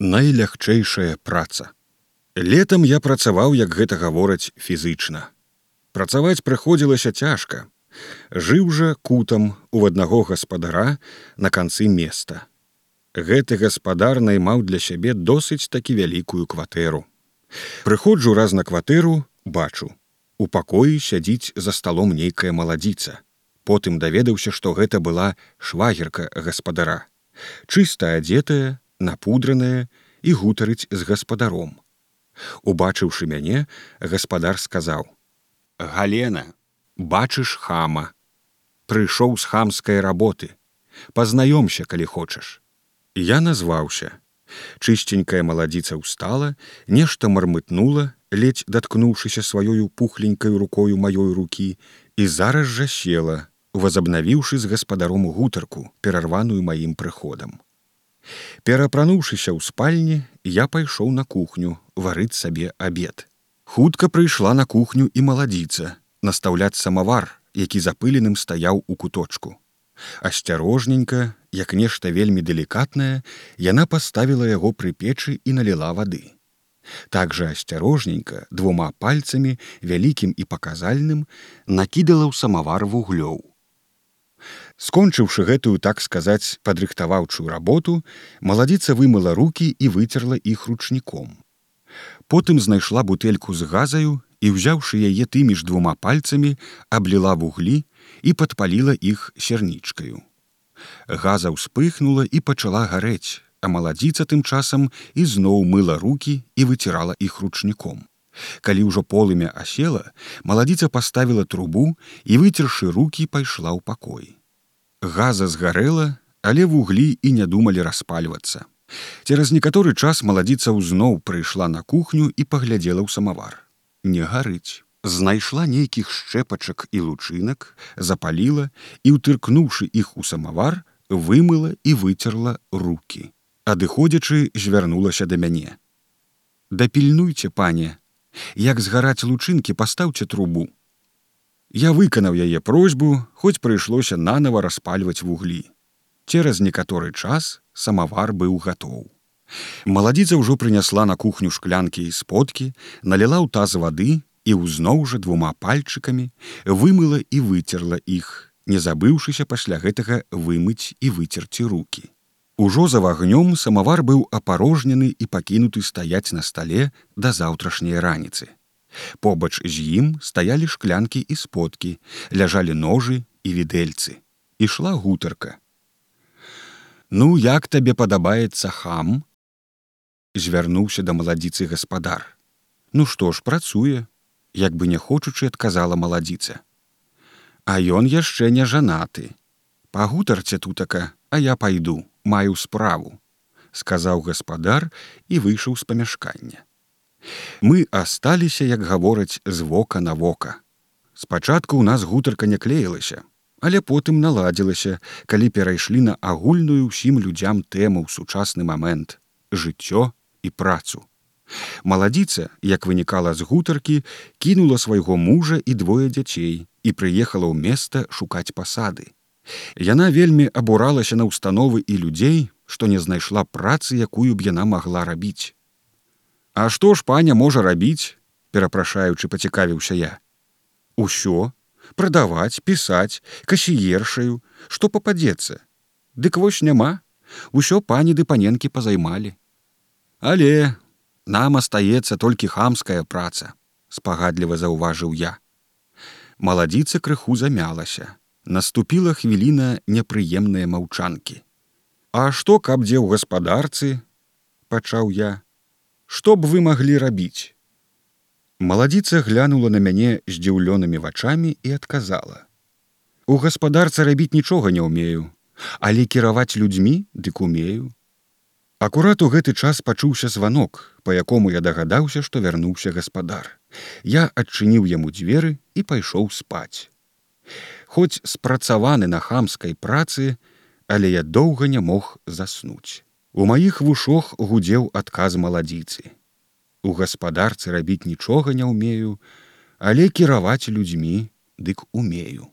Найлягчэйшая праца. Летам я працаваў, як гэта гавораць фізычна. Працаваць прыходзілася цяжка. Жыў жа кутам у аднаго гаспадара на канцы места. Гэты гаспадар наймаў для сябе досыць такі вялікую кватэру. Прыходжу раз на кватэру, бачу. У пакоі сядзіць за сталом нейкая маладзіца. Потым даведаўся, што гэта была швагерка гаспадара. Чыста адзетая, напудраная і гутарыць з гаспадаром. Убачыўшы мяне, гаспадар сказаў: « Галена, бачыш хама, прыйшоў з хамскай работы, пазнаёмся, калі хочаш. Я назваўся. Чысценькая маладзіца ўстала, нешта мармытнула, ледзь даткнуўшыся сваёю пухленькай рукою маёй рукі і зараз жа села, возабнавіўшы з гаспадаром гутарку, перарваную маім прыходам. Перапрануўшыся ў спальні, я пайшоў на кухню варыць сабе абед. Хутка прыйшла на кухню і маладзіца, настаўляць самавар, які запыленым стаяў у куточку. Асцярожненька, як нешта вельмі далікатнае, яна паставіла яго пры печы і наліла вады. Так жа асцярожненька двума пальцамі, вялікім і паказальным, накідала ў самавар вуглёў. Скончыўшы гэтую так сказаць падрыхтаваўчую работу, маладзіца вымыла руки і выцерла іх ручніком. Потым знайшла бутэльку з газаю і, ўзяўшы яе тымі ж двума пальцамі, абліла вуглі і падпаліла іх сернічкаю. Газа ўспыхнула і пачала гарэць, а маладзіца тым часам ізноў мыла руки і выцірала іх ручніком. Калі ўжо полымя асела, маладзіца паставіла трубу і, выцершы руки, пайшла ў пакой. Газа згарэла, але вуглі і не думалі распальвацца. Цераз некаторы час маладзіца ўзноў прыйшла на кухню і паглядзела ў самавар. Не гарыць. Знайшла нейкіх шчэпачак і лучынак, запаліла і, утыркнуўшы іх у самавар, вымыла і выцерла руки. Адыходзячы звярнулася да мяне. Дапільнуйце, пане, як згараць лучынкі, пастаўце трубу. Я выканаў яе просьбу, хоць прыйшлося нанова распальваць вуглі. Цераз некаторы час самавар быў гатоў. Маладзіца ўжо прынясла на кухню шклянкі і сподкі, наліла ў таз вады і ўзноў жа двума пальчыкамі вымыла і выцерла іх, не забыўшыся пасля гэтага вымыць і выцерці руки. Ужо за вагнём самавар быў апарожнены і пакінуты стаяць на стале да заўтрашняй раніцы. Побач з ім стаялі шклянкі і сподкі, ляжалі ножы і відэльцы. Ішла гутарка. Ну, як табе падабаецца хам? Звярнуўся да маладзіцы гаспадар. Ну што ж працуе, як бы не хочучы адказала маладзіца. А ён яшчэ не жанаты. Пагутарце тутака, а я пайду, маю справу, сказаў гаспадар і выйшаў з памяшкання. Мы асталіся, як гавораць з вока на вока. Спачатку ў нас гутарка не клеілася, але потым наладзілася, калі перайшлі на агульную ўсім людзям тэму ў сучасны момент жыццё і працу. Маладзіца, як вынікала з гутаркі, кінула свайго мужа і двое дзяцей і прыехала ў места шукаць пасады. Яна вельмі абуралася на ўстановы і людзей, што не знайшла працы, якую б яна магла рабіць. А што ж паня можа рабіць, перапрашаючы пацікавіўся я. Усё, прадаваць, пісаць, касіершаю, што пападзецца. Дык вось няма, усё пані ды паненкі пазаймалі. Але нам астаецца толькі хамская праца, спагадліва заўважыў я. Маладзіца крыху замялася. Наступіла хвіліна непрыемныя маўчанкі. А што каб дзе ў гаспадарцы, пачаў я, Што б вы маглі рабіць? Маладзіца глянула на мяне здзіўлёнымі вачамі і адказала: « У гаспадарца рабіць нічога не ўмею, але кіраваць людзьмі дык умею. Акурат у гэты час пачуўся званок, па якому я дагадаўся, што вярнуўся гаспадар. Я адчыніў яму дзверы і пайшоў спаць. Хоць спрацаваны на хамскай працы, але я доўга не мог заснуць. У маіх вушох гудзеў адказ маладзіцы. У гаспадарцы рабіць нічога не ўмею, але кіраваць людзьмі дык умею.